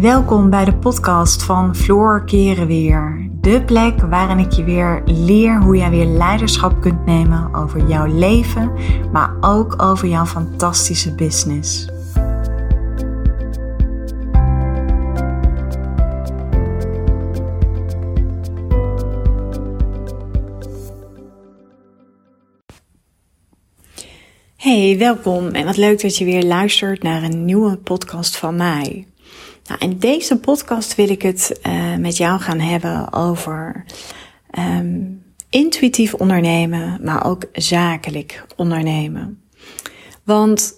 Welkom bij de podcast van Floor Keren Weer. De plek waarin ik je weer leer hoe jij weer leiderschap kunt nemen over jouw leven, maar ook over jouw fantastische business. Hey, welkom en wat leuk dat je weer luistert naar een nieuwe podcast van mij. Nou, in deze podcast wil ik het uh, met jou gaan hebben over um, intuïtief ondernemen, maar ook zakelijk ondernemen. Want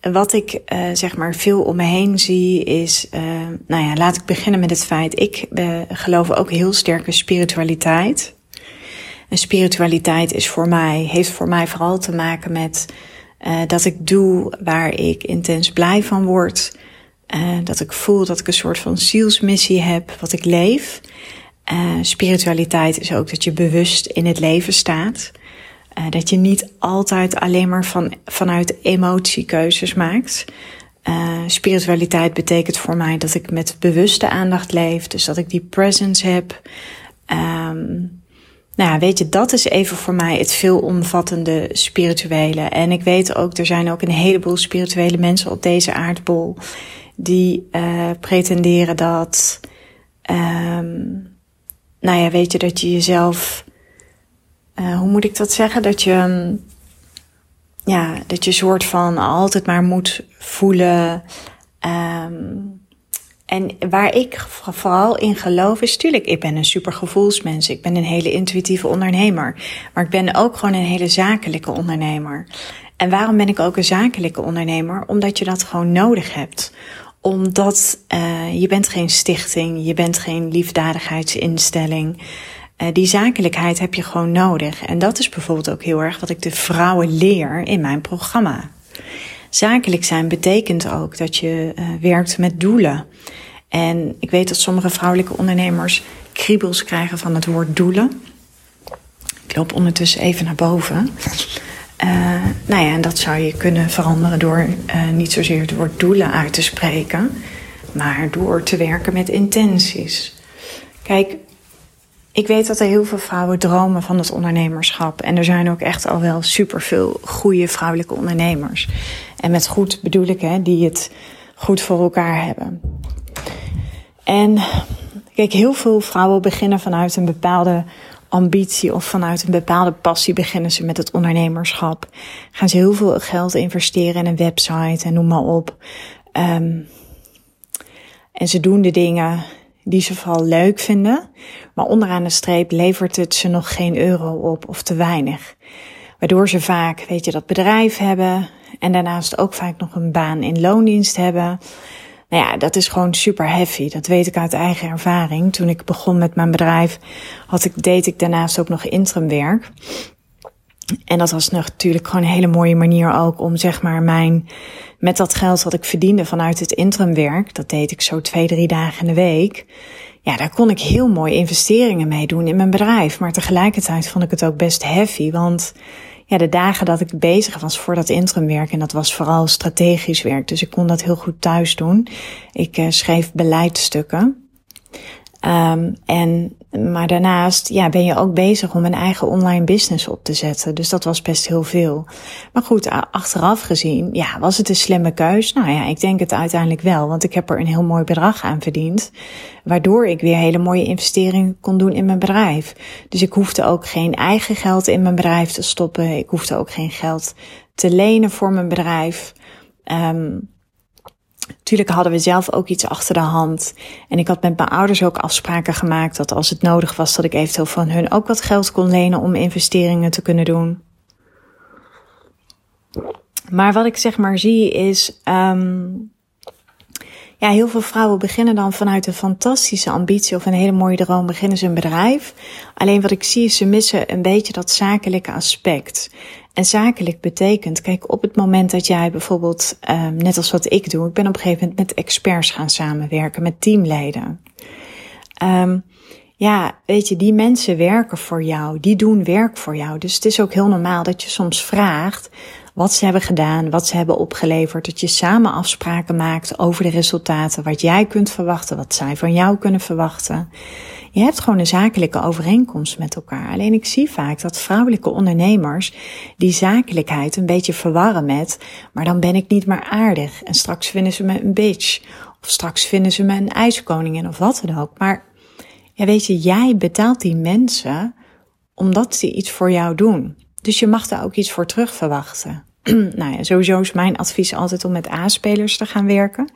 wat ik uh, zeg maar veel om me heen zie is, uh, nou ja, laat ik beginnen met het feit, ik geloof ook heel sterk in spiritualiteit. En spiritualiteit is voor mij, heeft voor mij vooral te maken met dat ik doe waar ik intens blij van word. Uh, dat ik voel dat ik een soort van zielsmissie heb, wat ik leef. Uh, spiritualiteit is ook dat je bewust in het leven staat. Uh, dat je niet altijd alleen maar van, vanuit emotie keuzes maakt. spiritualiteit betekent voor mij dat ik met bewuste aandacht leef. Dus dat ik die presence heb. Um, nou, weet je, dat is even voor mij het veelomvattende spirituele. En ik weet ook, er zijn ook een heleboel spirituele mensen op deze aardbol die uh, pretenderen dat, um, nou ja, weet je, dat je jezelf, uh, hoe moet ik dat zeggen? Dat je, ja, dat je soort van altijd maar moet voelen. Um, en waar ik vooral in geloof is, tuurlijk, ik ben een super gevoelsmens. Ik ben een hele intuïtieve ondernemer. Maar ik ben ook gewoon een hele zakelijke ondernemer. En waarom ben ik ook een zakelijke ondernemer? Omdat je dat gewoon nodig hebt. Omdat uh, je bent geen stichting, je bent geen liefdadigheidsinstelling. Uh, die zakelijkheid heb je gewoon nodig. En dat is bijvoorbeeld ook heel erg wat ik de vrouwen leer in mijn programma. Zakelijk zijn betekent ook dat je uh, werkt met doelen. En ik weet dat sommige vrouwelijke ondernemers kriebels krijgen van het woord doelen. Ik loop ondertussen even naar boven. Uh, nou ja, en dat zou je kunnen veranderen door uh, niet zozeer het woord doelen uit te spreken, maar door te werken met intenties. Kijk, ik weet dat er heel veel vrouwen dromen van het ondernemerschap. En er zijn ook echt al wel superveel goede vrouwelijke ondernemers. En met goed bedoel ik, hè, die het goed voor elkaar hebben. En kijk, heel veel vrouwen beginnen vanuit een bepaalde ambitie of vanuit een bepaalde passie beginnen ze met het ondernemerschap. Gaan ze heel veel geld investeren in een website en noem maar op. Um, en ze doen de dingen die ze vooral leuk vinden, maar onderaan de streep levert het ze nog geen euro op of te weinig. Waardoor ze vaak, weet je, dat bedrijf hebben en daarnaast ook vaak nog een baan in loondienst hebben. Nou ja, dat is gewoon super heavy. Dat weet ik uit eigen ervaring. Toen ik begon met mijn bedrijf, had ik, deed ik daarnaast ook nog interimwerk. En dat was natuurlijk gewoon een hele mooie manier ook om zeg maar mijn, met dat geld wat ik verdiende vanuit het interimwerk, dat deed ik zo twee, drie dagen in de week. Ja, daar kon ik heel mooi investeringen mee doen in mijn bedrijf. Maar tegelijkertijd vond ik het ook best heavy, want ja, de dagen dat ik bezig was voor dat interimwerk, en dat was vooral strategisch werk, dus ik kon dat heel goed thuis doen. Ik uh, schreef beleidsstukken. Um, en, maar daarnaast ja, ben je ook bezig om een eigen online business op te zetten. Dus dat was best heel veel. Maar goed, achteraf gezien, ja, was het een slimme keus? Nou ja, ik denk het uiteindelijk wel. Want ik heb er een heel mooi bedrag aan verdiend. Waardoor ik weer hele mooie investeringen kon doen in mijn bedrijf. Dus ik hoefde ook geen eigen geld in mijn bedrijf te stoppen. Ik hoefde ook geen geld te lenen voor mijn bedrijf. Um, Natuurlijk hadden we zelf ook iets achter de hand. En ik had met mijn ouders ook afspraken gemaakt dat als het nodig was, dat ik eventueel van hun ook wat geld kon lenen om investeringen te kunnen doen. Maar wat ik zeg maar zie is, um, ja, heel veel vrouwen beginnen dan vanuit een fantastische ambitie of een hele mooie droom, beginnen ze een bedrijf. Alleen wat ik zie is, ze missen een beetje dat zakelijke aspect. En zakelijk betekent, kijk, op het moment dat jij bijvoorbeeld, um, net als wat ik doe, ik ben op een gegeven moment met experts gaan samenwerken, met teamleden. Um, ja, weet je, die mensen werken voor jou, die doen werk voor jou. Dus het is ook heel normaal dat je soms vraagt, wat ze hebben gedaan, wat ze hebben opgeleverd. Dat je samen afspraken maakt over de resultaten, wat jij kunt verwachten, wat zij van jou kunnen verwachten. Je hebt gewoon een zakelijke overeenkomst met elkaar. Alleen ik zie vaak dat vrouwelijke ondernemers die zakelijkheid een beetje verwarren met, maar dan ben ik niet meer aardig en straks vinden ze me een bitch. Of straks vinden ze me een ijskoningin of wat dan ook. Maar ja, weet je, jij betaalt die mensen omdat ze iets voor jou doen. Dus je mag daar ook iets voor terug verwachten. nou ja, sowieso is mijn advies altijd om met A-spelers te gaan werken.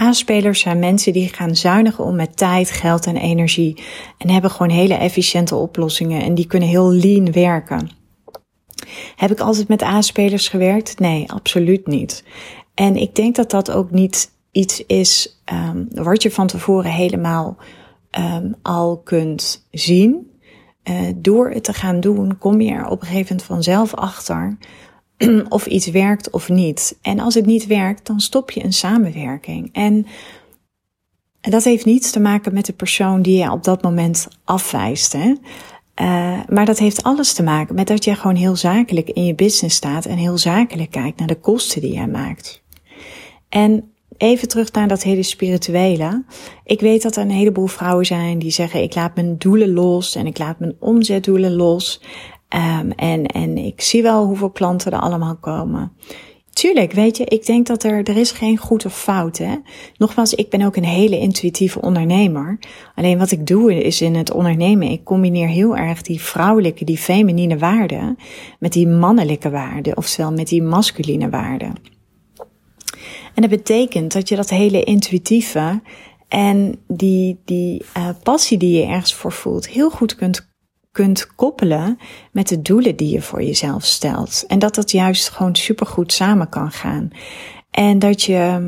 A-spelers zijn mensen die gaan zuinigen om met tijd, geld en energie. En hebben gewoon hele efficiënte oplossingen en die kunnen heel lean werken. Heb ik altijd met A-spelers gewerkt? Nee, absoluut niet. En ik denk dat dat ook niet iets is um, wat je van tevoren helemaal um, al kunt zien. Uh, door het te gaan doen, kom je er op een gegeven moment vanzelf achter of iets werkt of niet. En als het niet werkt, dan stop je een samenwerking. En dat heeft niets te maken met de persoon die je op dat moment afwijst. Hè? Uh, maar dat heeft alles te maken met dat je gewoon heel zakelijk in je business staat en heel zakelijk kijkt naar de kosten die jij maakt. En even terug naar dat hele spirituele. Ik weet dat er een heleboel vrouwen zijn die zeggen: ik laat mijn doelen los en ik laat mijn omzetdoelen los. Um, en, en ik zie wel hoeveel klanten er allemaal komen. Tuurlijk, weet je, ik denk dat er, er is geen goed of fout, hè. Nogmaals, ik ben ook een hele intuïtieve ondernemer. Alleen wat ik doe is in het ondernemen, ik combineer heel erg die vrouwelijke, die feminine waarden met die mannelijke waarden, oftewel met die masculine waarden. En dat betekent dat je dat hele intuïtieve en die, die uh, passie die je ergens voor voelt, heel goed kunt kunt koppelen met de doelen die je voor jezelf stelt. En dat dat juist gewoon supergoed samen kan gaan. En dat je,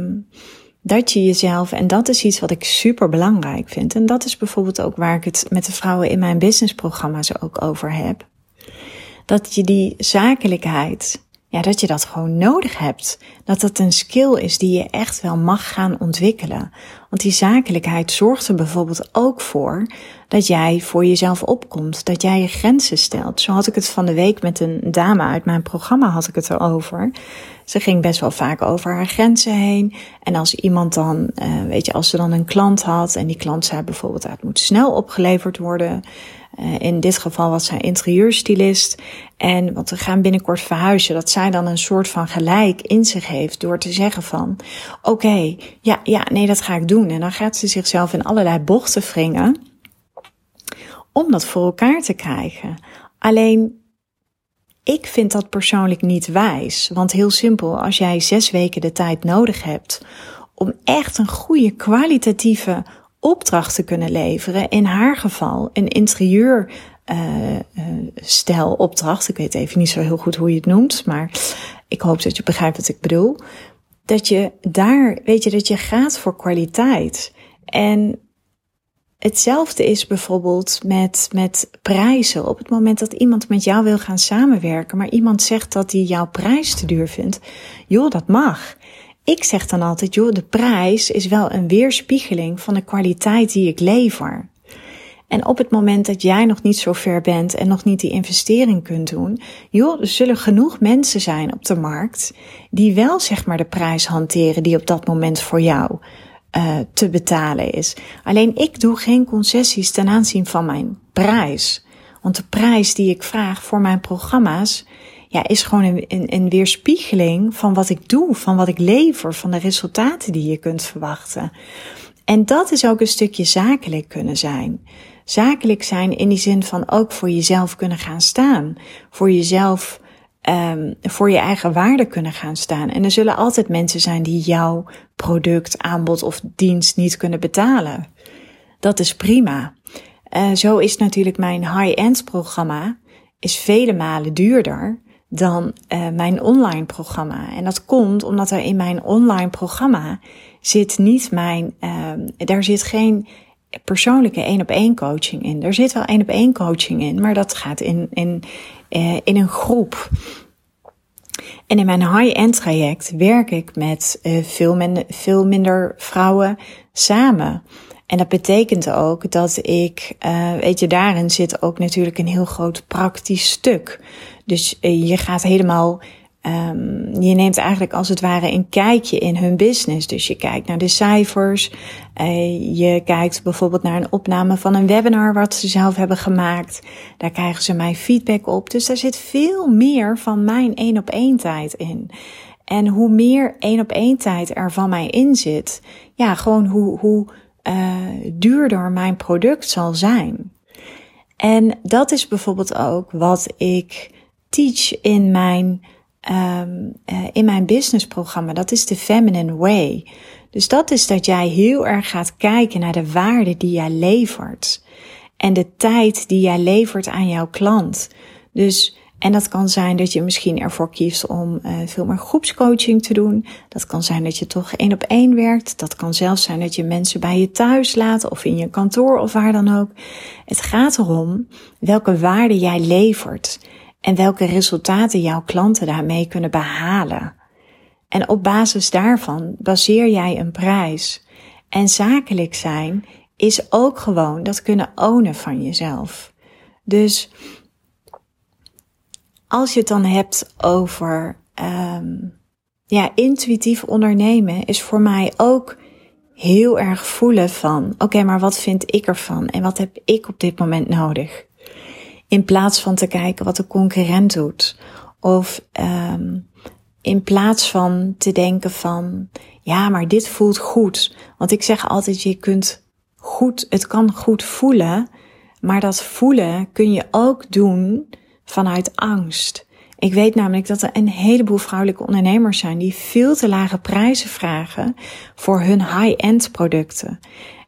dat je jezelf, en dat is iets wat ik super belangrijk vind. En dat is bijvoorbeeld ook waar ik het met de vrouwen in mijn businessprogramma's ook over heb. Dat je die zakelijkheid ja, dat je dat gewoon nodig hebt. Dat dat een skill is die je echt wel mag gaan ontwikkelen. Want die zakelijkheid zorgt er bijvoorbeeld ook voor dat jij voor jezelf opkomt, dat jij je grenzen stelt. Zo had ik het van de week met een dame uit mijn programma had ik het erover. Ze ging best wel vaak over haar grenzen heen. En als iemand dan, uh, weet je, als ze dan een klant had en die klant zei bijvoorbeeld, het moet snel opgeleverd worden. Uh, in dit geval was zij interieurstylist. En want we gaan binnenkort verhuizen. Dat zij dan een soort van gelijk in zich heeft door te zeggen van, oké, ja, ja, nee, dat ga ik doen. En dan gaat ze zichzelf in allerlei bochten wringen om dat voor elkaar te krijgen. Alleen ik vind dat persoonlijk niet wijs. Want heel simpel, als jij zes weken de tijd nodig hebt om echt een goede kwalitatieve opdracht te kunnen leveren, in haar geval een interieur uh, opdracht. Ik weet even niet zo heel goed hoe je het noemt, maar ik hoop dat je begrijpt wat ik bedoel. Dat je daar, weet je, dat je gaat voor kwaliteit. En Hetzelfde is bijvoorbeeld met, met prijzen. Op het moment dat iemand met jou wil gaan samenwerken, maar iemand zegt dat hij jouw prijs te duur vindt, joh, dat mag. Ik zeg dan altijd, joh, de prijs is wel een weerspiegeling van de kwaliteit die ik lever. En op het moment dat jij nog niet zo ver bent en nog niet die investering kunt doen, joh, er zullen genoeg mensen zijn op de markt die wel zeg maar de prijs hanteren die op dat moment voor jou uh, te betalen is. Alleen ik doe geen concessies ten aanzien van mijn prijs. Want de prijs die ik vraag voor mijn programma's, ja, is gewoon een, een, een weerspiegeling van wat ik doe, van wat ik lever, van de resultaten die je kunt verwachten. En dat is ook een stukje zakelijk kunnen zijn. Zakelijk zijn in die zin van ook voor jezelf kunnen gaan staan. Voor jezelf um, voor je eigen waarde kunnen gaan staan. En er zullen altijd mensen zijn die jouw product, aanbod of dienst niet kunnen betalen. Dat is prima. Uh, zo is natuurlijk mijn high-end programma is vele malen duurder dan uh, mijn online programma. En dat komt omdat er in mijn online programma zit niet mijn, uh, daar zit geen persoonlijke één op één coaching in. Er zit wel één op één coaching in, maar dat gaat in, in, uh, in een groep. En in mijn high-end traject werk ik met uh, veel, minder, vrouwen samen. En dat betekent ook dat ik, weet je, daarin zit ook natuurlijk een heel groot praktisch stuk. Dus uh, je gaat helemaal Um, je neemt eigenlijk als het ware een kijkje in hun business. Dus je kijkt naar de cijfers. Uh, je kijkt bijvoorbeeld naar een opname van een webinar wat ze zelf hebben gemaakt. Daar krijgen ze mijn feedback op. Dus daar zit veel meer van mijn één op één tijd in. En hoe meer één op één tijd er van mij in zit, ja, gewoon hoe, hoe uh, duurder mijn product zal zijn. En dat is bijvoorbeeld ook wat ik teach in mijn, um, uh, in mijn businessprogramma. Dat is de Feminine Way. Dus dat is dat jij heel erg gaat kijken naar de waarde die jij levert. En de tijd die jij levert aan jouw klant. Dus en dat kan zijn dat je misschien ervoor kiest om uh, veel meer groepscoaching te doen. Dat kan zijn dat je toch één op één werkt. Dat kan zelfs zijn dat je mensen bij je thuis laat of in je kantoor of waar dan ook. Het gaat erom welke waarde jij levert en welke resultaten jouw klanten daarmee kunnen behalen. En op basis daarvan baseer jij een prijs. En zakelijk zijn is ook gewoon dat kunnen ownen van jezelf. Dus als je het dan hebt over um, ja, intuïtief ondernemen, is voor mij ook heel erg voelen van: oké, maar wat vind ik ervan en wat heb ik op dit moment nodig? In plaats van te kijken wat de concurrent doet. Of um, in plaats van te denken van: ja, maar dit voelt goed. Want ik zeg altijd: je kunt goed, het kan goed voelen, maar dat voelen kun je ook doen vanuit angst. Ik weet namelijk dat er een heleboel vrouwelijke ondernemers zijn die veel te lage prijzen vragen voor hun high-end producten.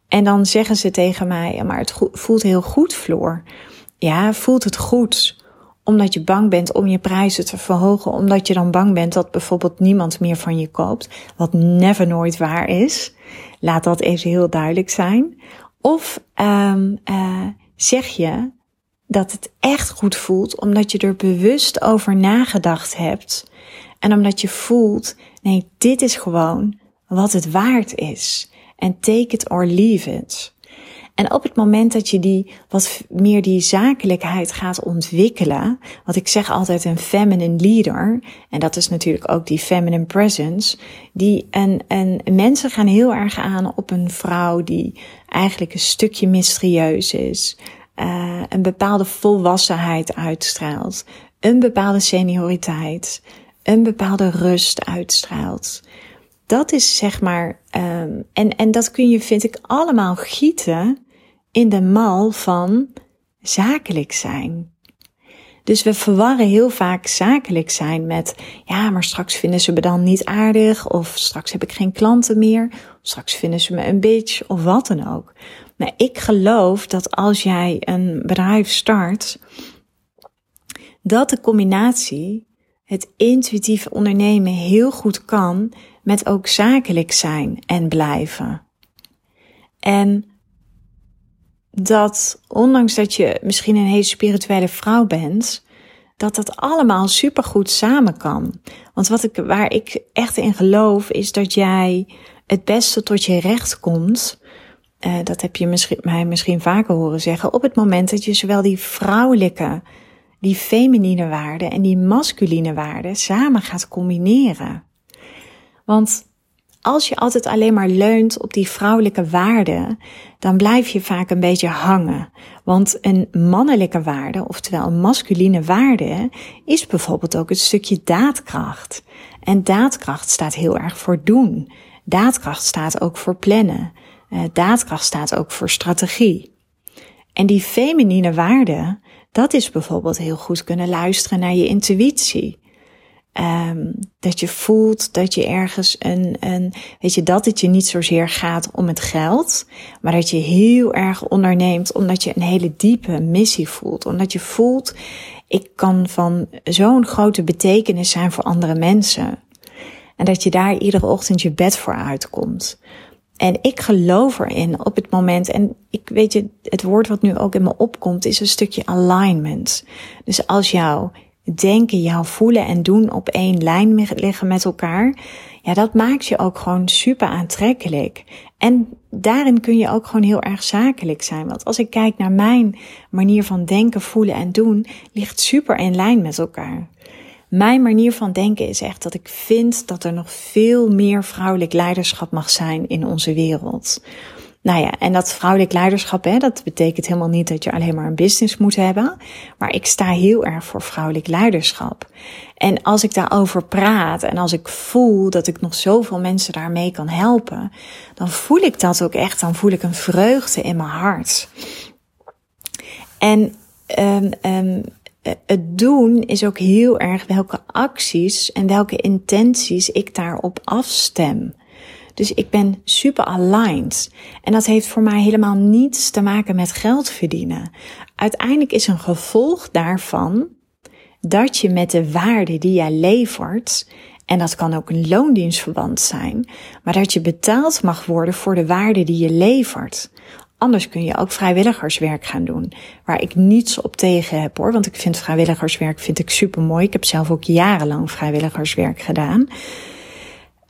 En dan zeggen ze tegen mij, maar het voelt heel goed, Floor. Ja, voelt het goed omdat je bang bent om je prijzen te verhogen, omdat je dan bang bent dat bijvoorbeeld niemand meer van je koopt, wat never nooit waar is. Laat dat even heel duidelijk zijn. Of um, zeg je, dat het echt goed voelt omdat je er bewust over nagedacht hebt. En omdat je voelt, nee, dit is gewoon wat het waard is. En take it or leave it. En op het moment dat je die wat meer die zakelijkheid gaat ontwikkelen, wat ik zeg altijd een feminine leader, en dat is natuurlijk ook die feminine presence, die en, en mensen gaan heel erg aan op een vrouw die eigenlijk een stukje mysterieus is, uh, een bepaalde volwassenheid uitstraalt, een bepaalde senioriteit, een bepaalde rust uitstraalt. Dat is zeg maar, um, en, en dat kun je, vind ik, allemaal gieten in de mal van zakelijk zijn. Dus we verwarren heel vaak zakelijk zijn met, ja, maar straks vinden ze me dan niet aardig, of straks heb ik geen klanten meer, of straks vinden ze me een bitch, of wat dan ook. Maar ik geloof dat als jij een bedrijf start, dat de combinatie, het intuïtieve ondernemen heel goed kan met ook zakelijk zijn en blijven. En dat ondanks dat je misschien een hele spirituele vrouw bent, dat dat allemaal supergoed samen kan. Want wat ik, waar ik echt in geloof, is dat jij het beste tot je recht komt uh, dat heb je misschien, mij misschien vaker horen zeggen, op het moment dat je zowel die vrouwelijke, die feminine waarden en die masculine waarden samen gaat combineren. Want als je altijd alleen maar leunt op die vrouwelijke waarden, dan blijf je vaak een beetje hangen. Want een mannelijke waarde, oftewel een masculine waarde, is bijvoorbeeld ook het stukje daadkracht. En daadkracht staat heel erg voor doen. Daadkracht staat ook voor plannen. Uh, daadkracht staat ook voor strategie. En die feminine waarde, dat is bijvoorbeeld heel goed kunnen luisteren naar je intuïtie. Um, dat je voelt dat je ergens een, een, weet je, dat het je niet zozeer gaat om het geld, maar dat je heel erg onderneemt omdat je een hele diepe missie voelt. Omdat je voelt, ik kan van zo'n grote betekenis zijn voor andere mensen. En dat je daar iedere ochtend je bed voor uitkomt. En ik geloof erin op het moment, en ik weet je, het woord wat nu ook in me opkomt, is een stukje alignment. Dus als jouw denken, jouw voelen en doen op één lijn liggen met elkaar, ja, dat maakt je ook gewoon super aantrekkelijk. En daarin kun je ook gewoon heel erg zakelijk zijn. Want als ik kijk naar mijn manier van denken, voelen en doen, ligt super in lijn met elkaar. mijn manier van denken is echt dat ik vind dat er nog veel meer vrouwelijk leiderschap mag zijn in onze wereld. Nou ja, en dat vrouwelijk leiderschap, hè, dat betekent helemaal niet dat je alleen maar een business moet hebben. Maar ik sta heel erg voor vrouwelijk leiderschap. En als ik daarover praat en als ik voel dat ik nog zoveel mensen daarmee kan helpen, dan voel ik dat ook echt. Dan voel ik een vreugde in mijn hart. En um, um, het doen is ook heel erg welke acties en welke intenties ik daarop afstem. Dus ik ben super aligned. En dat heeft voor mij helemaal niets te maken met geld verdienen. Uiteindelijk is een gevolg daarvan dat je met de waarde die jij levert, en dat kan ook een loondienstverband zijn, maar dat je betaald mag worden voor de waarde die je levert. Anders kun je ook vrijwilligerswerk gaan doen. Waar ik niets op tegen heb hoor. Want ik vind vrijwilligerswerk vind ik super mooi. Ik heb zelf ook jarenlang vrijwilligerswerk gedaan.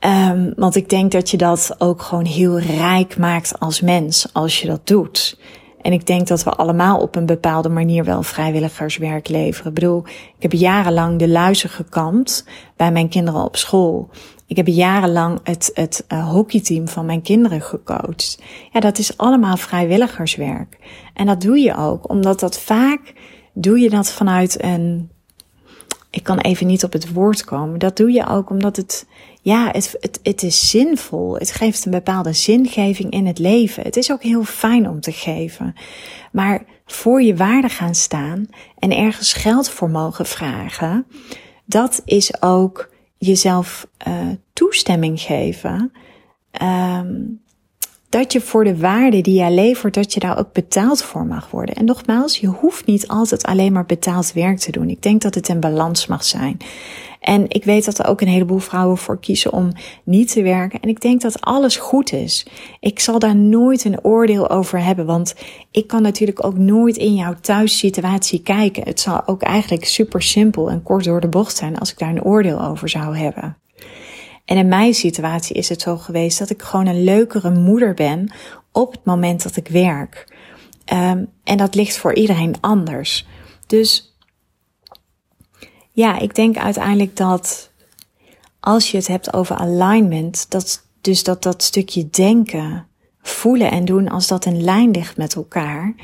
Um, want ik denk dat je dat ook gewoon heel rijk maakt als mens als je dat doet. En ik denk dat we allemaal op een bepaalde manier wel vrijwilligerswerk leveren. Ik bedoel, ik heb jarenlang de luizen gekampt bij mijn kinderen op school. Ik heb jarenlang het, het uh, hockeyteam van mijn kinderen gecoacht. Ja, dat is allemaal vrijwilligerswerk. En dat doe je ook, omdat dat vaak doe je dat vanuit een. Ik kan even niet op het woord komen. Dat doe je ook omdat het, ja, het, het, het is zinvol. Het geeft een bepaalde zingeving in het leven. Het is ook heel fijn om te geven. Maar voor je waarde gaan staan en ergens geld voor mogen vragen, dat is ook jezelf uh, toestemming geven. Um, dat je voor de waarde die jij levert, dat je daar ook betaald voor mag worden. En nogmaals, je hoeft niet altijd alleen maar betaald werk te doen. Ik denk dat het een balans mag zijn. En ik weet dat er ook een heleboel vrouwen voor kiezen om niet te werken. En ik denk dat alles goed is. Ik zal daar nooit een oordeel over hebben, want ik kan natuurlijk ook nooit in jouw thuissituatie kijken. Het zal ook eigenlijk super simpel en kort door de bocht zijn als ik daar een oordeel over zou hebben. En in mijn situatie is het zo geweest dat ik gewoon een leukere moeder ben op het moment dat ik werk. Um, en dat ligt voor iedereen anders. Dus ja, ik denk uiteindelijk dat als je het hebt over alignment, dat dus dat dat stukje denken, voelen en doen, als dat in lijn ligt met elkaar.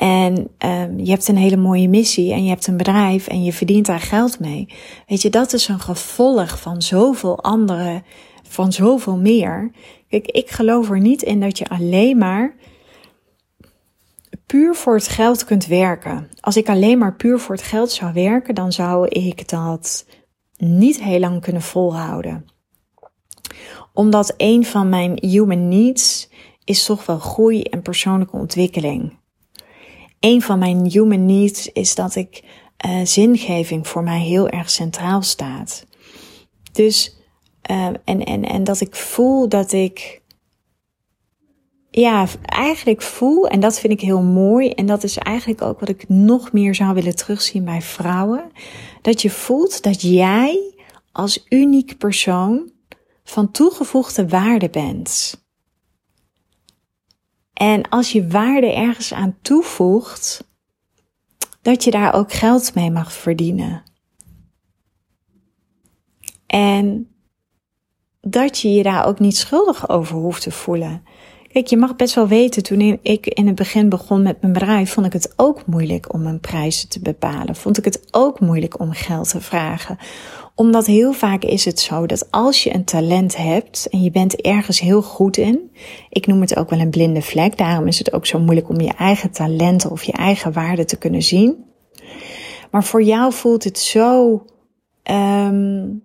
En um, je hebt een hele mooie missie en je hebt een bedrijf en je verdient daar geld mee. Weet je, dat is een gevolg van zoveel andere, van zoveel meer. Kijk, ik geloof er niet in dat je alleen maar puur voor het geld kunt werken. Als ik alleen maar puur voor het geld zou werken, dan zou ik dat niet heel lang kunnen volhouden. Omdat een van mijn human needs is toch wel groei en persoonlijke ontwikkeling. Een van mijn human needs is dat ik uh, zingeving voor mij heel erg centraal staat. Dus, uh, en, en, en dat ik voel dat ik ja, eigenlijk voel, en dat vind ik heel mooi, en dat is eigenlijk ook wat ik nog meer zou willen terugzien bij vrouwen, dat je voelt dat jij als uniek persoon van toegevoegde waarde bent. En als je waarde ergens aan toevoegt, dat je daar ook geld mee mag verdienen. En dat je je daar ook niet schuldig over hoeft te voelen. Kijk, je mag best wel weten, toen ik in het begin begon met mijn bedrijf, vond ik het ook moeilijk om mijn prijzen te bepalen. Vond ik het ook moeilijk om geld te vragen. Omdat heel vaak is het zo dat als je een talent hebt en je bent ergens heel goed in, ik noem het ook wel een blinde vlek, daarom is het ook zo moeilijk om je eigen talenten of je eigen waarde te kunnen zien. Maar voor jou voelt het zo, um,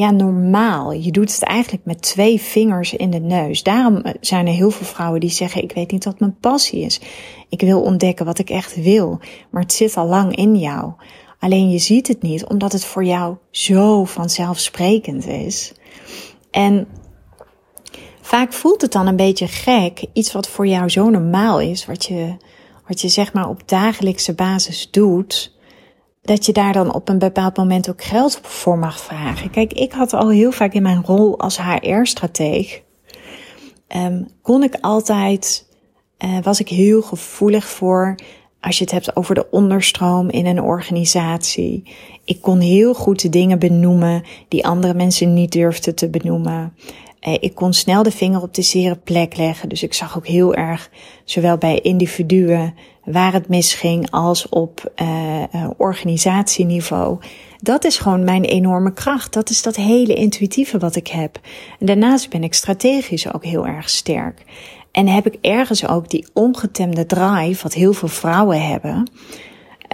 ja, normaal. Je doet het eigenlijk met twee vingers in de neus. Daarom zijn er heel veel vrouwen die zeggen: Ik weet niet wat mijn passie is. Ik wil ontdekken wat ik echt wil. Maar het zit al lang in jou. Alleen je ziet het niet omdat het voor jou zo vanzelfsprekend is. En vaak voelt het dan een beetje gek. Iets wat voor jou zo normaal is, wat je, wat je zeg maar op dagelijkse basis doet dat je daar dan op een bepaald moment ook geld voor mag vragen. Kijk, ik had al heel vaak in mijn rol als HR-strateeg, um, kon ik altijd, uh, was ik heel gevoelig voor als je het hebt over de onderstroom in een organisatie. Ik kon heel goed de dingen benoemen die andere mensen niet durfden te benoemen. Eh, ik kon snel de vinger op de zere plek leggen. Dus ik zag ook heel erg, zowel bij individuen waar het misging, als op uh, organisatieniveau. Dat is gewoon mijn enorme kracht. Dat is dat hele intuïtieve wat ik heb. En daarnaast ben ik strategisch ook heel erg sterk. En heb ik ergens ook die ongetemde drive, wat heel veel vrouwen hebben.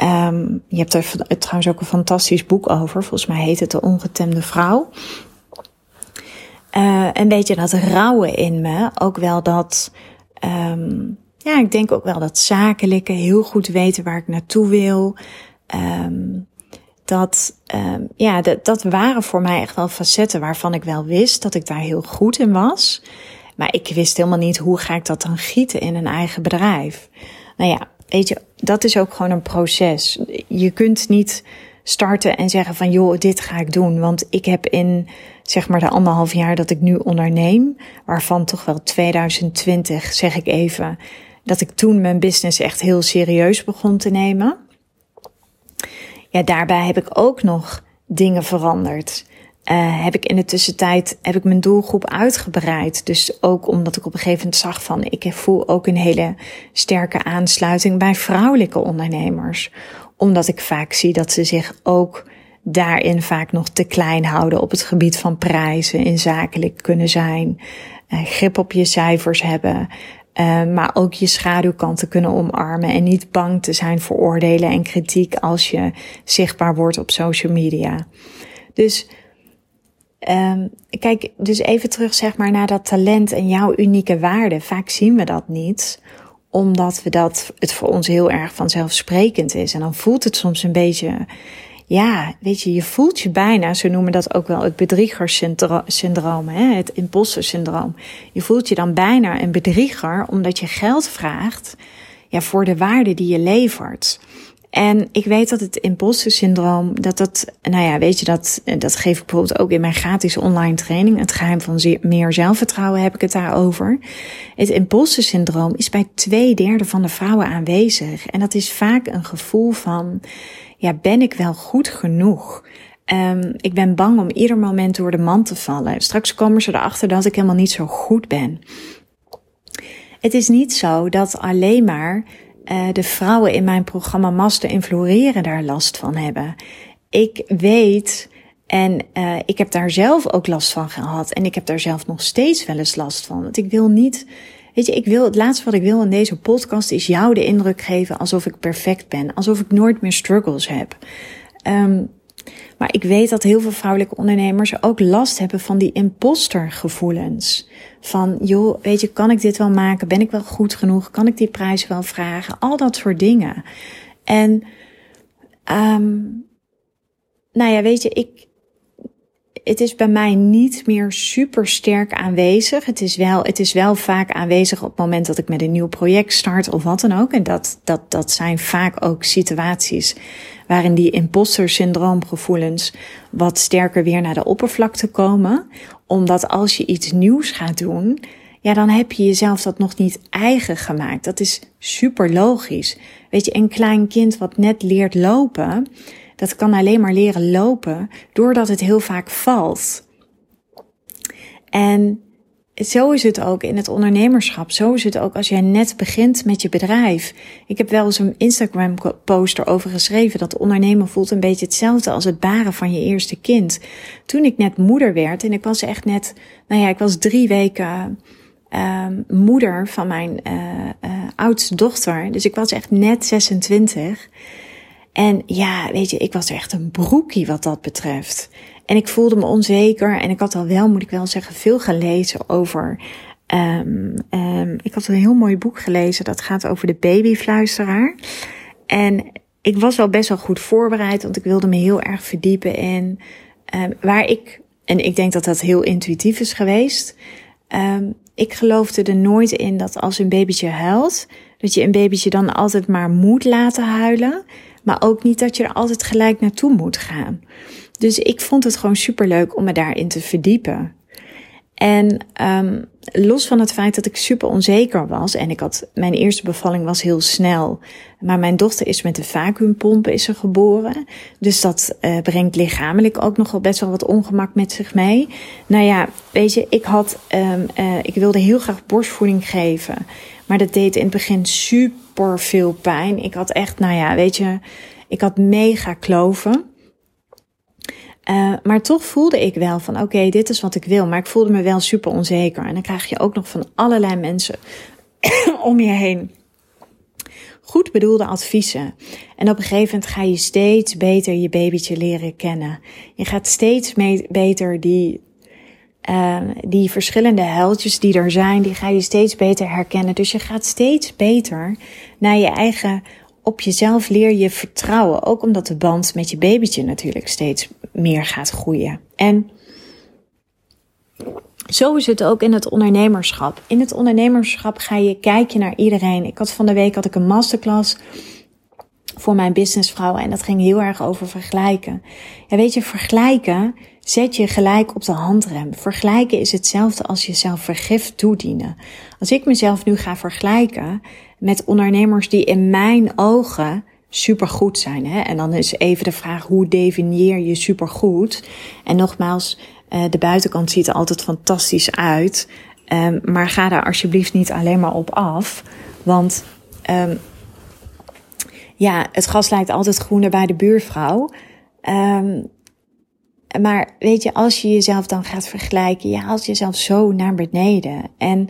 Um, je hebt er trouwens ook een fantastisch boek over. Volgens mij heet het De Ongetemde Vrouw. Uh, een beetje dat rauwe in me. Ook wel dat, um, ja, ik denk ook wel dat zakelijke heel goed weten waar ik naartoe wil. Um, dat, ja, dat, dat waren voor mij echt wel facetten waarvan ik wel wist dat ik daar heel goed in was. Maar ik wist helemaal niet hoe ga ik dat dan gieten in een eigen bedrijf. Nou ja, weet je, dat is ook gewoon een proces. Je kunt niet starten en zeggen van joh, dit ga ik doen. Want ik heb in zeg maar de anderhalf jaar dat ik nu onderneem, waarvan toch wel 2020 zeg ik even, dat ik toen mijn business echt heel serieus begon te nemen. Ja, daarbij heb ik ook nog dingen veranderd. Uh, heb ik in de tussentijd heb ik mijn doelgroep uitgebreid. Dus ook omdat ik op een gegeven moment zag van ik voel ook een hele sterke aansluiting bij vrouwelijke ondernemers. Omdat ik vaak zie dat ze zich ook daarin vaak nog te klein houden op het gebied van prijzen, in zakelijk kunnen zijn, uh, grip op je cijfers hebben, uh, maar ook je schaduwkanten kunnen omarmen en niet bang te zijn voor oordelen en kritiek als je zichtbaar wordt op social media. Dus um, kijk, dus even terug zeg maar naar dat talent en jouw unieke waarde. Vaak zien we dat niet, omdat we dat het voor ons heel erg vanzelfsprekend is. En dan voelt het soms een beetje ja, weet je, je voelt je bijna, ze noemen dat ook wel het bedriegersyndroom, hè, het imposter-syndroom. Je voelt je dan bijna een bedrieger omdat je geld vraagt ja, voor de waarde die je levert. En ik weet dat het imposter-syndroom, dat dat, nou ja, weet je, dat, dat geef ik bijvoorbeeld ook in mijn gratis online training. Het geheim van meer zelfvertrouwen heb ik het daarover. Het imposter-syndroom is bij twee derde van de vrouwen aanwezig. En dat is vaak een gevoel van, ja, ben ik wel goed genoeg? Um, ik ben bang om ieder moment door de man te vallen. Straks komen ze erachter dat ik helemaal niet zo goed ben. Het is niet zo dat alleen maar uh, de vrouwen in mijn programma Master Influeren daar last van hebben. Ik weet en uh, ik heb daar zelf ook last van gehad. En ik heb daar zelf nog steeds wel eens last van. Want ik wil niet Weet je, ik wil, het laatste wat ik wil in deze podcast is jou de indruk geven alsof ik perfect ben. Alsof ik nooit meer struggles heb. Um, maar ik weet dat heel veel vrouwelijke ondernemers ook last hebben van die impostergevoelens. Van, joh, weet je, kan ik dit wel maken? Ben ik wel goed genoeg? Kan ik die prijs wel vragen? Al dat soort dingen. En, um, nou ja, weet je, ik, het is bij mij niet meer super sterk aanwezig. Het is wel, het is wel vaak aanwezig op het moment dat ik met een nieuw project start of wat dan ook. En dat, dat, dat zijn vaak ook situaties waarin die imposter syndroomgevoelens wat sterker weer naar de oppervlakte komen. Omdat als je iets nieuws gaat doen, ja, dan heb je jezelf dat nog niet eigen gemaakt. Dat is super logisch. Weet je, een klein kind wat net leert lopen, dat kan alleen maar leren lopen doordat het heel vaak valt. En zo is het ook in het ondernemerschap. Zo is het ook als jij net begint met je bedrijf. Ik heb wel eens een Instagram post erover geschreven dat ondernemen voelt een beetje hetzelfde als het baren van je eerste kind. Toen ik net moeder werd en ik was echt net, nou ja, ik was drie weken uh, moeder van mijn uh, uh, oudste dochter. Dus ik was echt net 26. En ja, weet je, ik was echt een broekie wat dat betreft. En ik voelde me onzeker en ik had al wel, moet ik wel zeggen, veel gelezen over. Um, um, ik had een heel mooi boek gelezen dat gaat over de babyfluisteraar. En ik was wel best wel goed voorbereid, want ik wilde me heel erg verdiepen in um, waar ik, en ik denk dat dat heel intuïtief is geweest. Ik geloofde er nooit in dat als een babytje huilt, dat je een babytje dan altijd maar moet laten huilen. Maar ook niet dat je er altijd gelijk naartoe moet gaan. Dus ik vond het gewoon superleuk om me daarin te verdiepen. En um, los van het feit dat ik super onzeker was en ik had mijn eerste bevalling was heel snel, maar mijn dochter is met de vacuümpomp is er geboren, dus dat uh, brengt lichamelijk ook nogal best wel wat ongemak met zich mee. Nou ja, weet je, ik had, um, uh, ik wilde heel graag borstvoeding geven, maar dat deed in het begin super veel pijn. Ik had echt, nou ja, weet je, ik had mega kloven. Uh, maar toch voelde ik wel van oké, dit is wat ik wil. Maar ik voelde me wel super onzeker. En dan krijg je ook nog van allerlei mensen om je heen goed bedoelde adviezen. En op een gegeven moment ga je steeds beter je babytje leren kennen. Je gaat steeds beter die, uh, die verschillende huiltjes die er zijn, die ga je steeds beter herkennen. Dus je gaat steeds beter naar je eigen op jezelf leer je vertrouwen. Ook omdat de band met je babytje natuurlijk steeds meer gaat groeien. En zo is het ook in het ondernemerschap. In het ondernemerschap ga je kijken naar iedereen. Ik had van de week had ik een masterclass voor mijn businessvrouwen en dat ging heel erg over vergelijken. Ja, weet je, vergelijken zet je gelijk op de handrem. Vergelijken is hetzelfde als jezelf vergif toedienen. Als ik mezelf nu ga vergelijken met ondernemers die in mijn ogen supergoed zijn. Hè? En dan is even de vraag, hoe definieer je supergoed? En nogmaals, uh, de buitenkant ziet er altijd fantastisch uit. Um, maar ga daar alsjeblieft niet alleen maar op af. Want um, ja, het gas lijkt altijd groener bij de buurvrouw. Um, maar weet je, als je jezelf dan gaat vergelijken, je haalt jezelf zo naar beneden. En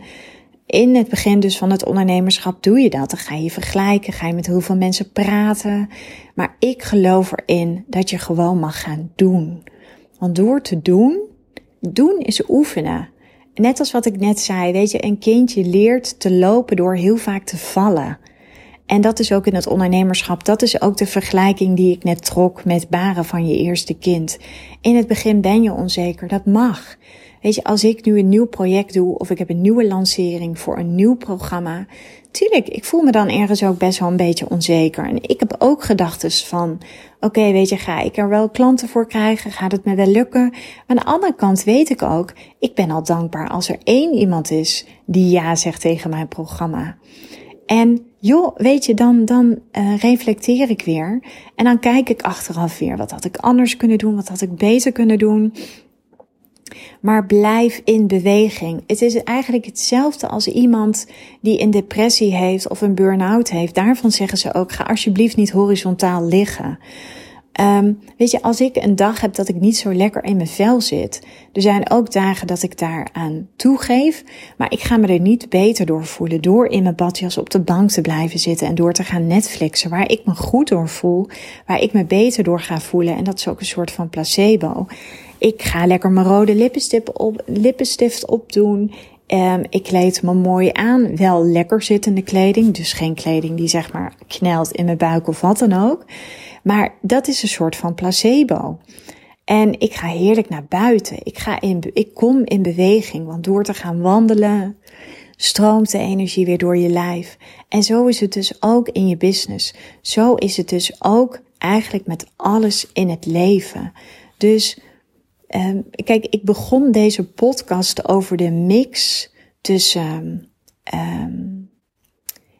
in het begin dus van het ondernemerschap doe je dat. Dan ga je vergelijken, ga je met heel veel mensen praten. Maar ik geloof erin dat je gewoon mag gaan doen. Want door te doen, doen is oefenen. Net als wat ik net zei, weet je, een kindje leert te lopen door heel vaak te vallen. En dat is ook in het ondernemerschap. Dat is ook de vergelijking die ik net trok met baren van je eerste kind. In het begin ben je onzeker. Dat mag. Weet je, als ik nu een nieuw project doe of ik heb een nieuwe lancering voor een nieuw programma. Tuurlijk, ik voel me dan ergens ook best wel een beetje onzeker. En ik heb ook gedachten van, oké, weet je, ga ik er wel klanten voor krijgen? Gaat het me wel lukken? Aan de andere kant weet ik ook, ik ben al dankbaar als er één iemand is die ja zegt tegen mijn programma. En joh, weet je, dan, dan uh, reflecteer ik weer. En dan kijk ik achteraf weer. Wat had ik anders kunnen doen? Wat had ik beter kunnen doen? Maar blijf in beweging. Het is eigenlijk hetzelfde als iemand die een depressie heeft of een burn-out heeft. Daarvan zeggen ze ook: ga alsjeblieft niet horizontaal liggen. Um, weet je, als ik een dag heb dat ik niet zo lekker in mijn vel zit, er zijn ook dagen dat ik daaraan toegeef, maar ik ga me er niet beter door voelen door in mijn badjas op de bank te blijven zitten en door te gaan Netflixen, waar ik me goed door voel, waar ik me beter door ga voelen. En dat is ook een soort van placebo. Ik ga lekker mijn rode lippenstift, op, lippenstift opdoen. Um, ik kleed me mooi aan. Wel lekker zittende kleding. Dus geen kleding die zeg maar knelt in mijn buik of wat dan ook. Maar dat is een soort van placebo. En ik ga heerlijk naar buiten. Ik, ga in, ik kom in beweging. Want door te gaan wandelen, stroomt de energie weer door je lijf. En zo is het dus ook in je business. Zo is het dus ook eigenlijk met alles in het leven. Dus um, kijk, ik begon deze podcast over de mix tussen, um,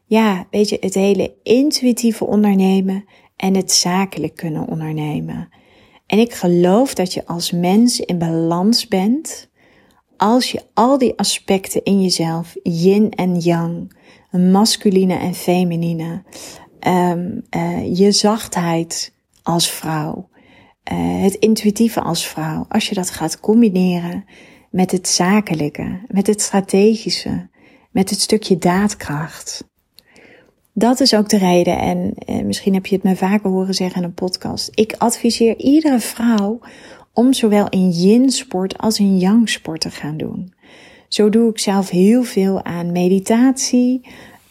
ja, weet je, het hele intuïtieve ondernemen en het zakelijk kunnen ondernemen. En ik geloof dat je als mens in balans bent als je al die aspecten in jezelf, yin en yang, masculine en feminine, um, uh, je zachtheid als vrouw, uh, het intuïtieve als vrouw, als je dat gaat combineren met het zakelijke, met het strategische, met het stukje daadkracht, dat is ook de reden. En eh, misschien heb je het me vaker horen zeggen in een podcast. Ik adviseer iedere vrouw om zowel een yin-sport als een yang-sport te gaan doen. Zo doe ik zelf heel veel aan meditatie.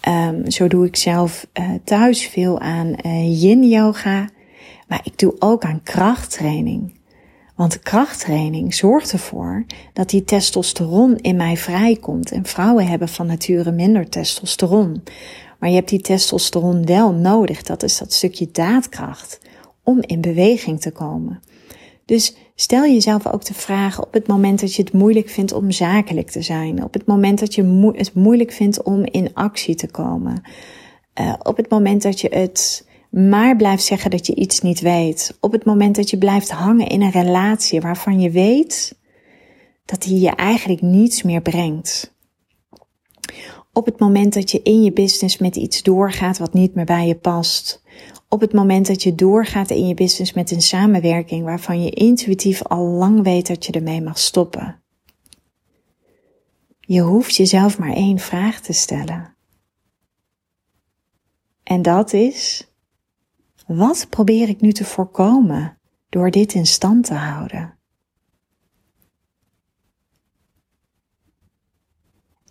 Um, zo doe ik zelf uh, thuis veel aan uh, yin-yoga. Maar ik doe ook aan krachttraining. Want krachttraining zorgt ervoor dat die testosteron in mij vrijkomt. En vrouwen hebben van nature minder testosteron. Maar je hebt die testosteron wel nodig. Dat is dat stukje daadkracht om in beweging te komen. Dus stel jezelf ook de vraag op het moment dat je het moeilijk vindt om zakelijk te zijn. Op het moment dat je het moeilijk vindt om in actie te komen. Uh, op het moment dat je het maar blijft zeggen dat je iets niet weet. Op het moment dat je blijft hangen in een relatie waarvan je weet dat die je eigenlijk niets meer brengt. Op het moment dat je in je business met iets doorgaat wat niet meer bij je past. Op het moment dat je doorgaat in je business met een samenwerking waarvan je intuïtief al lang weet dat je ermee mag stoppen. Je hoeft jezelf maar één vraag te stellen. En dat is, wat probeer ik nu te voorkomen door dit in stand te houden?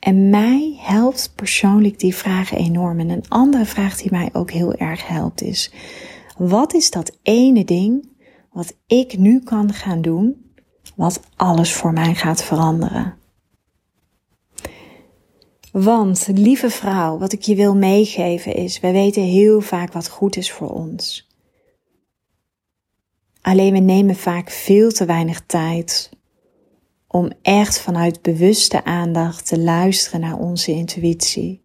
En mij helpt persoonlijk die vraag enorm. En een andere vraag die mij ook heel erg helpt is: wat is dat ene ding wat ik nu kan gaan doen, wat alles voor mij gaat veranderen? Want, lieve vrouw, wat ik je wil meegeven is, wij weten heel vaak wat goed is voor ons. Alleen we nemen vaak veel te weinig tijd om echt vanuit bewuste aandacht te luisteren naar onze intuïtie.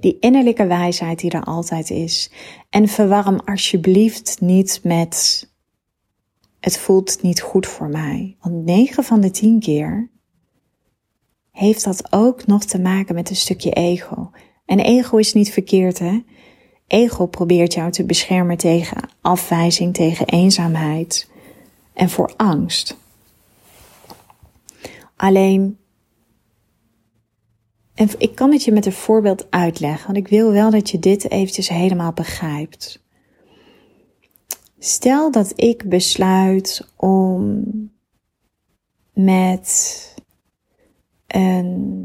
Die innerlijke wijsheid die er altijd is. En verwarm alsjeblieft niet met het voelt niet goed voor mij. Want 9 van de 10 keer heeft dat ook nog te maken met een stukje ego. En ego is niet verkeerd, hè? Ego probeert jou te beschermen tegen afwijzing, tegen eenzaamheid en voor angst. Alleen, en ik kan het je met een voorbeeld uitleggen, want ik wil wel dat je dit eventjes helemaal begrijpt. Stel dat ik besluit om met een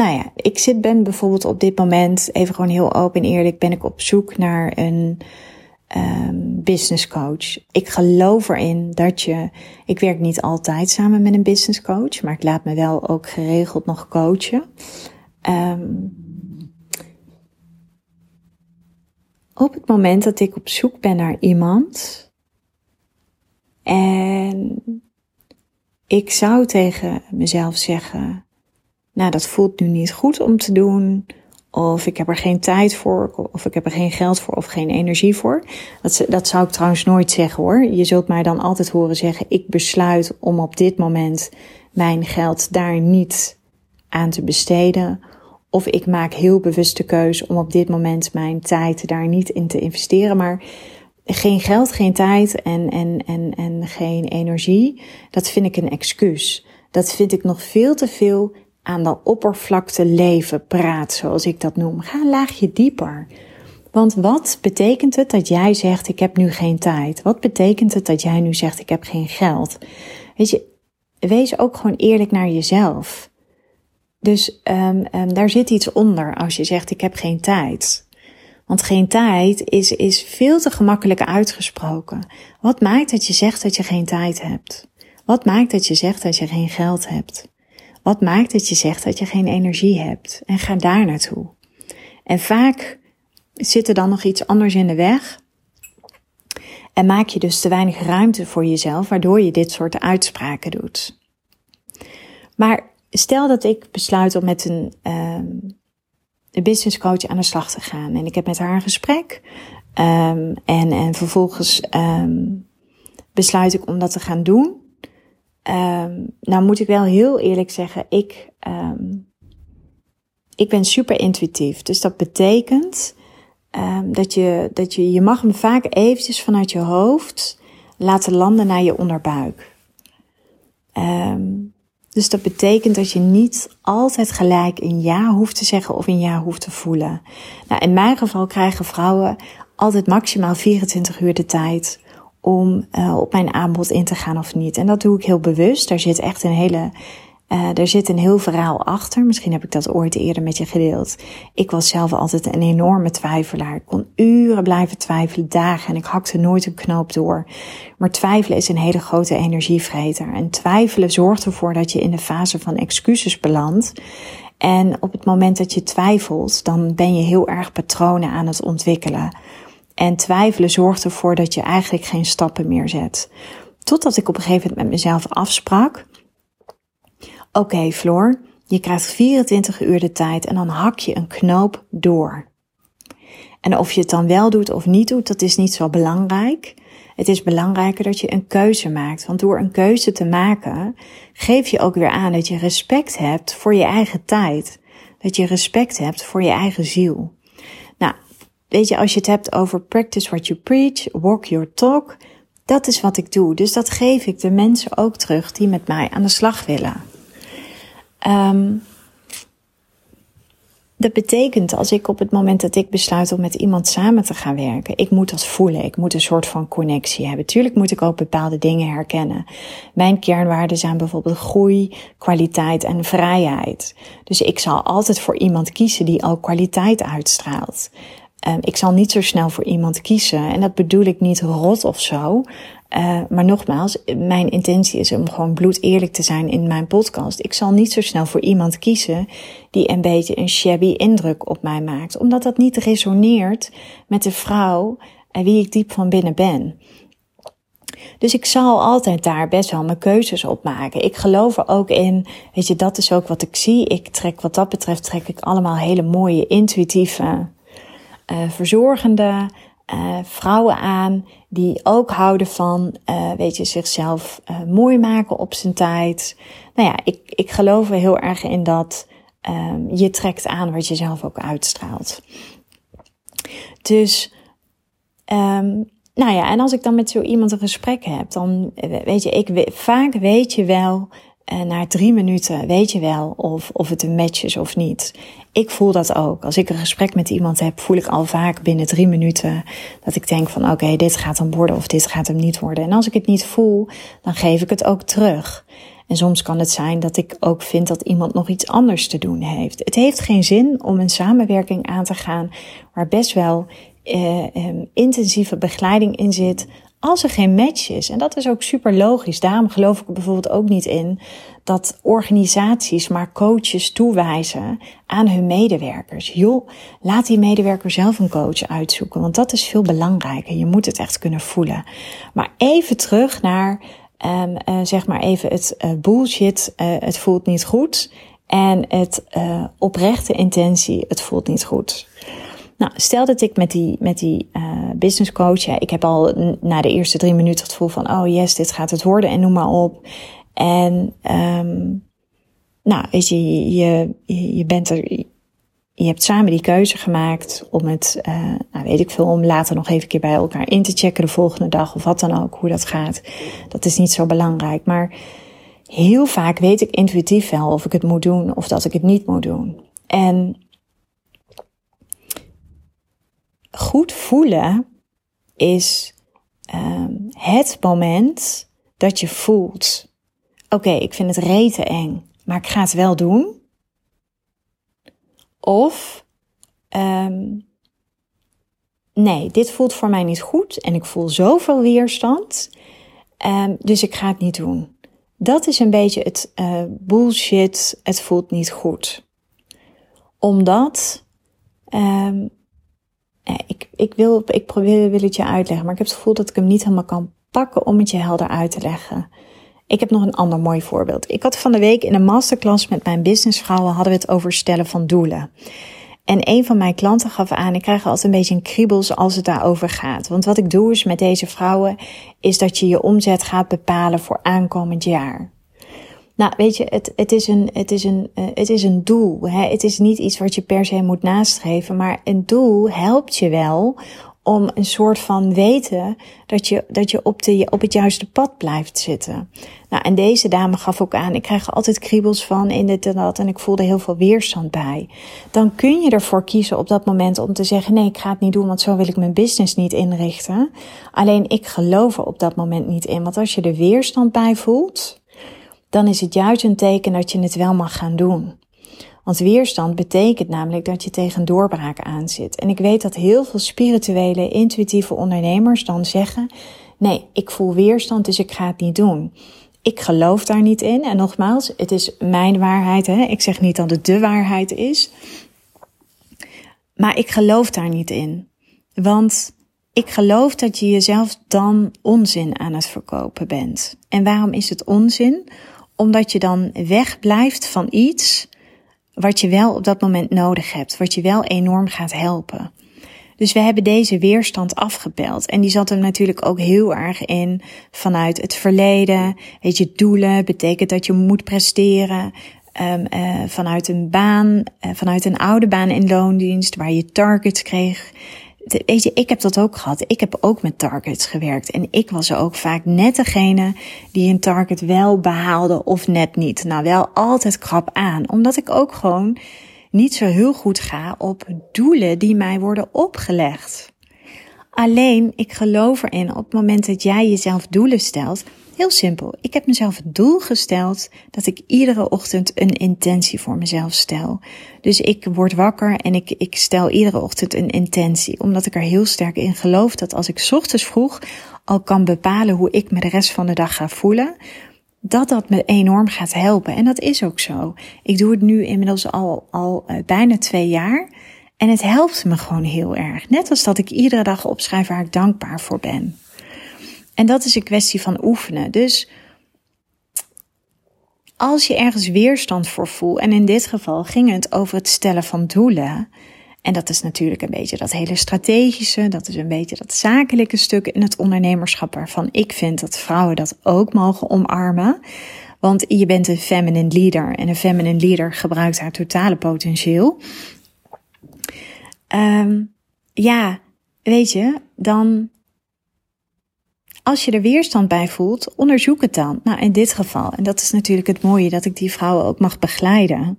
nou ja, ik zit ben bijvoorbeeld op dit moment, even gewoon heel open en eerlijk, ben ik op zoek naar een um, business coach. Ik geloof erin dat je, ik werk niet altijd samen met een business coach, maar ik laat me wel ook geregeld nog coachen. Um, op het moment dat ik op zoek ben naar iemand en ik zou tegen mezelf zeggen, nou dat voelt nu niet goed om te doen, of ik heb er geen tijd voor, of ik heb er geen geld voor, of geen energie voor. Dat, dat zou ik trouwens nooit zeggen hoor. Je zult mij dan altijd horen zeggen: ik besluit om op dit moment mijn geld daar niet aan te besteden. Of ik maak heel bewust de keuze om op dit moment mijn tijd daar niet in te investeren. Maar geen geld, geen tijd en, en, en, en geen energie, dat vind ik een excuus. Dat vind ik nog veel te veel aan de oppervlakte leven praat, zoals ik dat noem. Ga een laagje dieper. Want wat betekent het dat jij zegt: Ik heb nu geen tijd? Wat betekent het dat jij nu zegt: Ik heb geen geld? Weet je, wees ook gewoon eerlijk naar jezelf. Dus um, um, daar zit iets onder als je zegt: Ik heb geen tijd. Want geen tijd is, is veel te gemakkelijk uitgesproken. Wat maakt dat je zegt dat je geen tijd hebt? Wat maakt dat je zegt dat je geen geld hebt? Wat maakt dat je zegt dat je geen energie hebt? En ga daar naartoe. En vaak zit er dan nog iets anders in de weg. En maak je dus te weinig ruimte voor jezelf, waardoor je dit soort uitspraken doet. Maar stel dat ik besluit om met een, um, een business coach aan de slag te gaan. En ik heb met haar een gesprek. Um, en, en vervolgens um, besluit ik om dat te gaan doen. Um, nou moet ik wel heel eerlijk zeggen, ik, um, ik ben super intuïtief. Dus dat betekent um, dat, je, dat je, je mag hem vaak eventjes vanuit je hoofd laten landen naar je onderbuik. dus dat betekent dat je niet altijd gelijk een ja hoeft te zeggen of een ja hoeft te voelen. Nou, in mijn geval krijgen vrouwen altijd maximaal 24 uur de tijd om uh, op mijn aanbod in te gaan of niet. En dat doe ik heel bewust. Daar zit echt een hele, uh, daar zit een heel verhaal achter. Misschien heb ik dat ooit eerder met je gedeeld. Ik was zelf altijd een enorme twijfelaar. Ik kon uren blijven twijfelen, dagen. En ik hakte nooit een knoop door. Maar twijfelen is een hele grote energievreter. En twijfelen zorgt ervoor dat je in de fase van excuses belandt. En op het moment dat je twijfelt, dan ben je heel erg patronen aan het ontwikkelen. En twijfelen zorgt ervoor dat je eigenlijk geen stappen meer zet. Totdat ik op een gegeven moment met mezelf afsprak. Oké, Floor, je krijgt 24 uur de tijd en dan hak je een knoop door. En of je het dan wel doet of niet doet, dat is niet zo belangrijk. Het is belangrijker dat je een keuze maakt. Want door een keuze te maken, geef je ook weer aan dat je respect hebt voor je eigen tijd. Dat je respect hebt voor je eigen ziel. Weet je, als je het hebt over practice what you preach, walk your talk, dat is wat ik doe. Dus dat geef ik de mensen ook terug die met mij aan de slag willen. Um, dat betekent als ik op het moment dat ik besluit om met iemand samen te gaan werken, ik moet dat voelen. Ik moet een soort van connectie hebben. Tuurlijk moet ik ook bepaalde dingen herkennen. Mijn kernwaarden zijn bijvoorbeeld groei, kwaliteit en vrijheid. Dus ik zal altijd voor iemand kiezen die al kwaliteit uitstraalt. Ik zal niet zo snel voor iemand kiezen. En dat bedoel ik niet rot of zo. Uh, maar nogmaals, mijn intentie is om gewoon bloed eerlijk te zijn in mijn podcast. Ik zal niet zo snel voor iemand kiezen die een beetje een shabby indruk op mij maakt, omdat dat niet resoneert met de vrouw en wie ik diep van binnen ben. Dus ik zal altijd daar best wel mijn keuzes op maken. Ik geloof er ook in, weet je, dat is ook wat ik zie. Ik trek wat dat betreft, trek ik allemaal hele mooie, intuïtieve, uh, verzorgende, uh, vrouwen aan die ook houden van, uh, weet je, zichzelf mooi maken op zijn tijd. Nou ja, ik, ik geloof er heel erg in dat um, je trekt aan wat je zelf ook uitstraalt. Dus, um, nou ja, en als ik dan met zo iemand een gesprek heb, dan weet je, ik vaak weet je wel en na drie minuten weet je wel of, of het een match is of niet. Ik voel dat ook. Als ik een gesprek met iemand heb, voel ik al vaak binnen drie minuten dat ik denk van oké, dit gaat hem worden of dit gaat hem niet worden. En als ik het niet voel, dan geef ik het ook terug. En soms kan het zijn dat ik ook vind dat iemand nog iets anders te doen heeft. Het heeft geen zin om een samenwerking aan te gaan waar best wel eh, eh, intensieve begeleiding in zit als er geen match is. En dat is ook super logisch. Daarom geloof ik er bijvoorbeeld ook niet in dat organisaties maar coaches toewijzen aan hun medewerkers. Joh, laat die medewerker zelf een coach uitzoeken, want dat is veel belangrijker. Je moet het echt kunnen voelen. Maar even terug naar, um, uh, zeg maar even het uh, bullshit, uh, het voelt niet goed. En het oprechte intentie, het voelt niet goed. Nou, stel dat ik met die, met die uh, business coach, ja, ik heb al na de eerste drie minuten het gevoel van, oh yes, dit gaat het worden en noem maar op. En, um, nou, weet je, je, je bent er, je hebt samen die keuze gemaakt om het, uh, nou weet ik veel, om later nog even een keer bij elkaar in te checken de volgende dag of wat dan ook, hoe dat gaat. Dat is niet zo belangrijk. Maar heel vaak weet ik intuïtief wel of ik het moet doen of dat ik het niet moet doen. En goed voelen is um, het moment dat je voelt: oké, ik vind het rete eng, maar ik ga het wel doen. Of um, nee, dit voelt voor mij niet goed en ik voel zoveel weerstand, um, dus ik ga het niet doen. Dat is een beetje het uh, bullshit. Het voelt niet goed. Omdat um, ik, ik, wil, ik probeer, wil het je uitleggen, maar ik heb het gevoel dat ik hem niet helemaal kan pakken om het je helder uit te leggen. Ik heb nog een ander mooi voorbeeld. Ik had van de week in een masterclass met mijn businessvrouwen hadden we het over stellen van doelen. En een van mijn klanten gaf aan, ik krijg altijd een beetje een kriebels als het daarover gaat. Want wat ik doe is met deze vrouwen, is dat je je omzet gaat bepalen voor aankomend jaar. Nou, weet je, het, het, is, een, het, is, een, uh, het is een doel. Hè? Het is niet iets wat je per se moet nastreven, maar een doel helpt je wel om een soort van weten dat je, dat je op, de, op het juiste pad blijft zitten. Nou, en deze dame gaf ook aan, ik krijg er altijd kriebels van in dit en dat en ik voelde heel veel weerstand bij. Dan kun je ervoor kiezen op dat moment om te zeggen, nee, ik ga het niet doen, want zo wil ik mijn business niet inrichten. Alleen ik geloof er op dat moment niet in, want als je er weerstand bij voelt, dan is het juist een teken dat je het wel mag gaan doen. Want weerstand betekent namelijk dat je tegen doorbraak aan zit. En ik weet dat heel veel spirituele, intuïtieve ondernemers dan zeggen: Nee, ik voel weerstand, dus ik ga het niet doen. Ik geloof daar niet in. En nogmaals, het is mijn waarheid. Hè? Ik zeg niet dat het de waarheid is. Maar ik geloof daar niet in. Want ik geloof dat je jezelf dan onzin aan het verkopen bent. En waarom is het onzin? Omdat je dan wegblijft van iets wat je wel op dat moment nodig hebt, wat je wel enorm gaat helpen. Dus we hebben deze weerstand afgepeld. En die zat er natuurlijk ook heel erg in vanuit het verleden. Weet je, doelen betekent dat je moet presteren. Um, uh, vanuit een baan, uh, vanuit een oude baan in loondienst, waar je targets kreeg. Weet je, ik heb dat ook gehad. Ik heb ook met targets gewerkt. En ik was ook vaak net degene die een target wel behaalde of net niet. Nou, wel altijd krap aan. Omdat ik ook gewoon niet zo heel goed ga op doelen die mij worden opgelegd. Alleen, ik geloof erin op het moment dat jij jezelf doelen stelt. Heel simpel. Ik heb mezelf het doel gesteld dat ik iedere ochtend een intentie voor mezelf stel. Dus ik word wakker en ik, ik stel iedere ochtend een intentie. Omdat ik er heel sterk in geloof dat als ik ochtends vroeg al kan bepalen hoe ik me de rest van de dag ga voelen, dat dat me enorm gaat helpen. En dat is ook zo. Ik doe het nu inmiddels al, al uh, bijna twee jaar. En het helpt me gewoon heel erg. Net als dat ik iedere dag opschrijf waar ik dankbaar voor ben. En dat is een kwestie van oefenen. Dus als je ergens weerstand voor voelt, en in dit geval ging het over het stellen van doelen, en dat is natuurlijk een beetje dat hele strategische, dat is een beetje dat zakelijke stuk in het ondernemerschap waarvan ik vind dat vrouwen dat ook mogen omarmen. Want je bent een feminine leader en een feminine leader gebruikt haar totale potentieel. Um, ja, weet je, dan als je er weerstand bij voelt, onderzoek het dan. Nou, in dit geval, en dat is natuurlijk het mooie dat ik die vrouwen ook mag begeleiden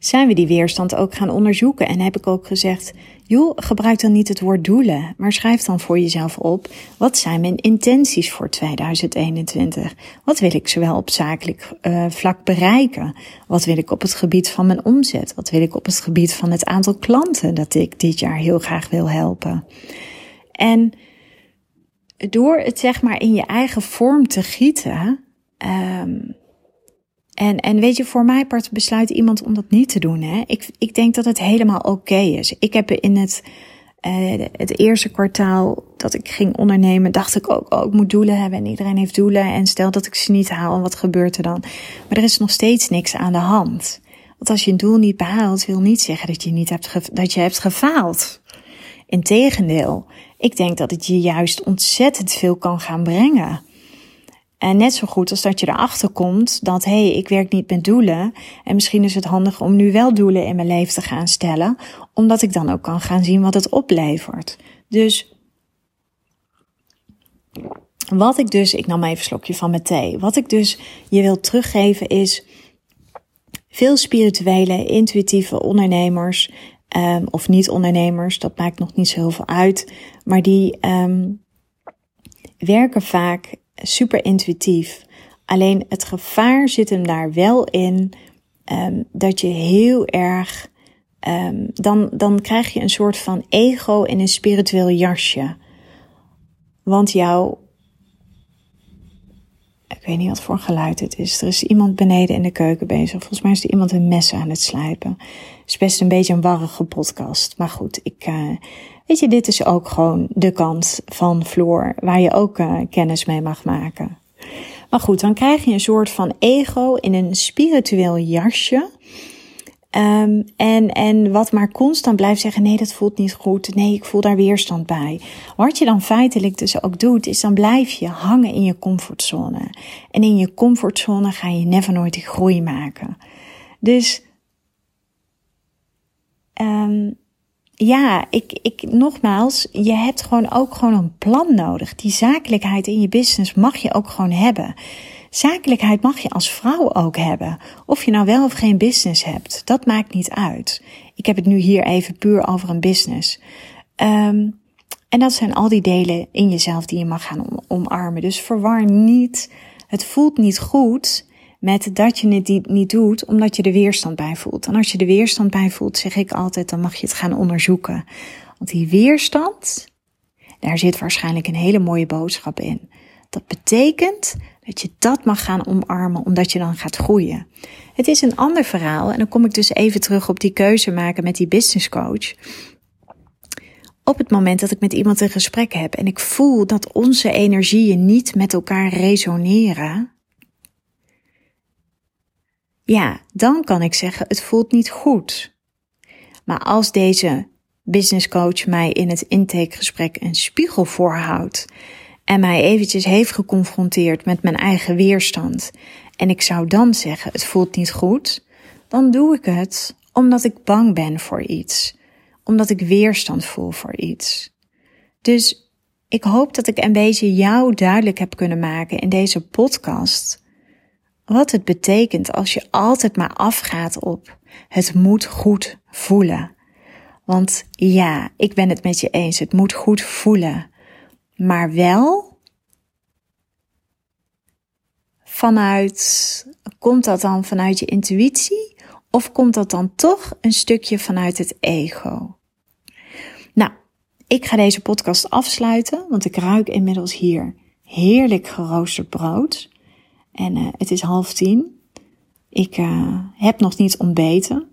zijn we die weerstand ook gaan onderzoeken. En heb ik ook gezegd, joh, gebruik dan niet het woord doelen, maar schrijf dan voor jezelf op, wat zijn mijn intenties voor 2021? Wat wil ik zowel op zakelijk uh, vlak bereiken? Wat wil ik op het gebied van mijn omzet? Wat wil ik op het gebied van het aantal klanten dat ik dit jaar heel graag wil helpen? En door het zeg maar in je eigen vorm te gieten, um, en, en weet je, voor mij part besluit iemand om dat niet te doen. Hè? Ik, ik denk dat het helemaal oké is. Ik heb in het, uh, het eerste kwartaal dat ik ging ondernemen, dacht ik ook, oh, ik moet doelen hebben en iedereen heeft doelen. En stel dat ik ze niet haal, wat gebeurt er dan? Maar er is nog steeds niks aan de hand. Want als je een doel niet behaalt, wil niet zeggen dat je niet hebt, dat je hebt gefaald. Integendeel, ik denk dat het je juist ontzettend veel kan gaan brengen. En net zo goed als dat je erachter komt dat, hé, hey, ik werk niet met doelen. En misschien is het handig om nu wel doelen in mijn leven te gaan stellen. Omdat ik dan ook kan gaan zien wat het oplevert. Dus wat ik dus, ik nam even een slokje van mijn thee. Wat ik dus je wil teruggeven is veel spirituele, intuïtieve ondernemers. Um, of niet-ondernemers, dat maakt nog niet zo heel veel uit. Maar die um, werken vaak super intuïtief. Alleen het gevaar zit hem daar wel in um, dat je heel erg. Dan, dan krijg je een soort van ego in een spiritueel jasje. Want jouw. Ik weet niet wat voor geluid het is. Er is iemand beneden in de keuken bezig. Volgens mij is er iemand een mes aan het slijpen. Is best een beetje een warrige podcast. Maar goed, ik, uh, Weet je, dit is ook gewoon de kant van Floor waar je ook uh, kennis mee mag maken. Maar goed, dan krijg je een soort van ego in een spiritueel jasje. Um, en, en wat maar constant blijft zeggen, nee, dat voelt niet goed. Nee, ik voel daar weerstand bij. Wat je dan feitelijk dus ook doet, is dan blijf je hangen in je comfortzone. En in je comfortzone ga je never nooit die groei maken. Dus um, ja, ik, ik, nogmaals, je hebt gewoon ook gewoon een plan nodig. Die zakelijkheid in je business mag je ook gewoon hebben. Zakelijkheid mag je als vrouw ook hebben. Of je nou wel of geen business hebt, dat maakt niet uit. Ik heb het nu hier even puur over een business. Um, en dat zijn al die delen in jezelf die je mag gaan omarmen. Dus verwar niet, het voelt niet goed met dat je het niet doet omdat je de weerstand bij voelt. En als je de weerstand bij voelt, zeg ik altijd, dan mag je het gaan onderzoeken. Want die weerstand, daar zit waarschijnlijk een hele mooie boodschap in. Dat betekent dat je dat mag gaan omarmen, omdat je dan gaat groeien. Het is een ander verhaal, en dan kom ik dus even terug op die keuze maken met die business coach. op het moment dat ik met iemand een gesprek heb en ik voel dat onze energieën niet met elkaar resoneren, ja, dan kan ik zeggen, het voelt niet goed. Maar als deze business coach mij in het intakegesprek een spiegel voorhoudt en mij eventjes heeft geconfronteerd met mijn eigen weerstand en ik zou dan zeggen, het voelt niet goed, dan doe ik het omdat ik bang ben voor iets, omdat ik weerstand voel voor iets. Dus ik hoop dat ik een beetje jou duidelijk heb kunnen maken in deze podcast wat het betekent als je altijd maar afgaat op het moet goed voelen. Want ja, ik ben het met je eens, het moet goed voelen. Maar wel vanuit, komt dat dan vanuit je intuïtie of komt dat dan toch een stukje vanuit het ego? Nou, ik ga deze podcast afsluiten, want ik ruik inmiddels hier heerlijk geroosterd brood. En uh, het is half tien. Ik uh, heb nog niet ontbeten.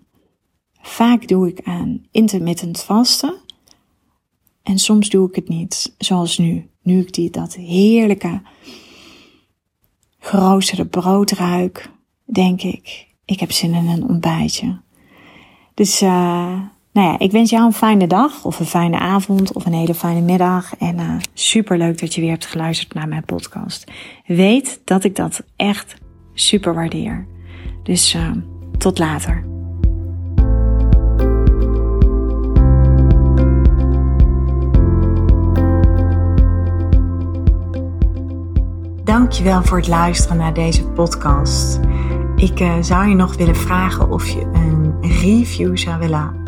Vaak doe ik aan intermittent vasten. En soms doe ik het niet, zoals nu. Nu ik die, dat heerlijke geroosterde brood ruik, denk ik, ik heb zin in een ontbijtje. Dus uh, nou ja, ik wens jou een fijne dag of een fijne avond of een hele fijne middag. En uh, super leuk dat je weer hebt geluisterd naar mijn podcast. Weet dat ik dat echt super waardeer. Dus uh, tot later. Dankjewel voor het luisteren naar deze podcast. Ik uh, zou je nog willen vragen of je een review zou willen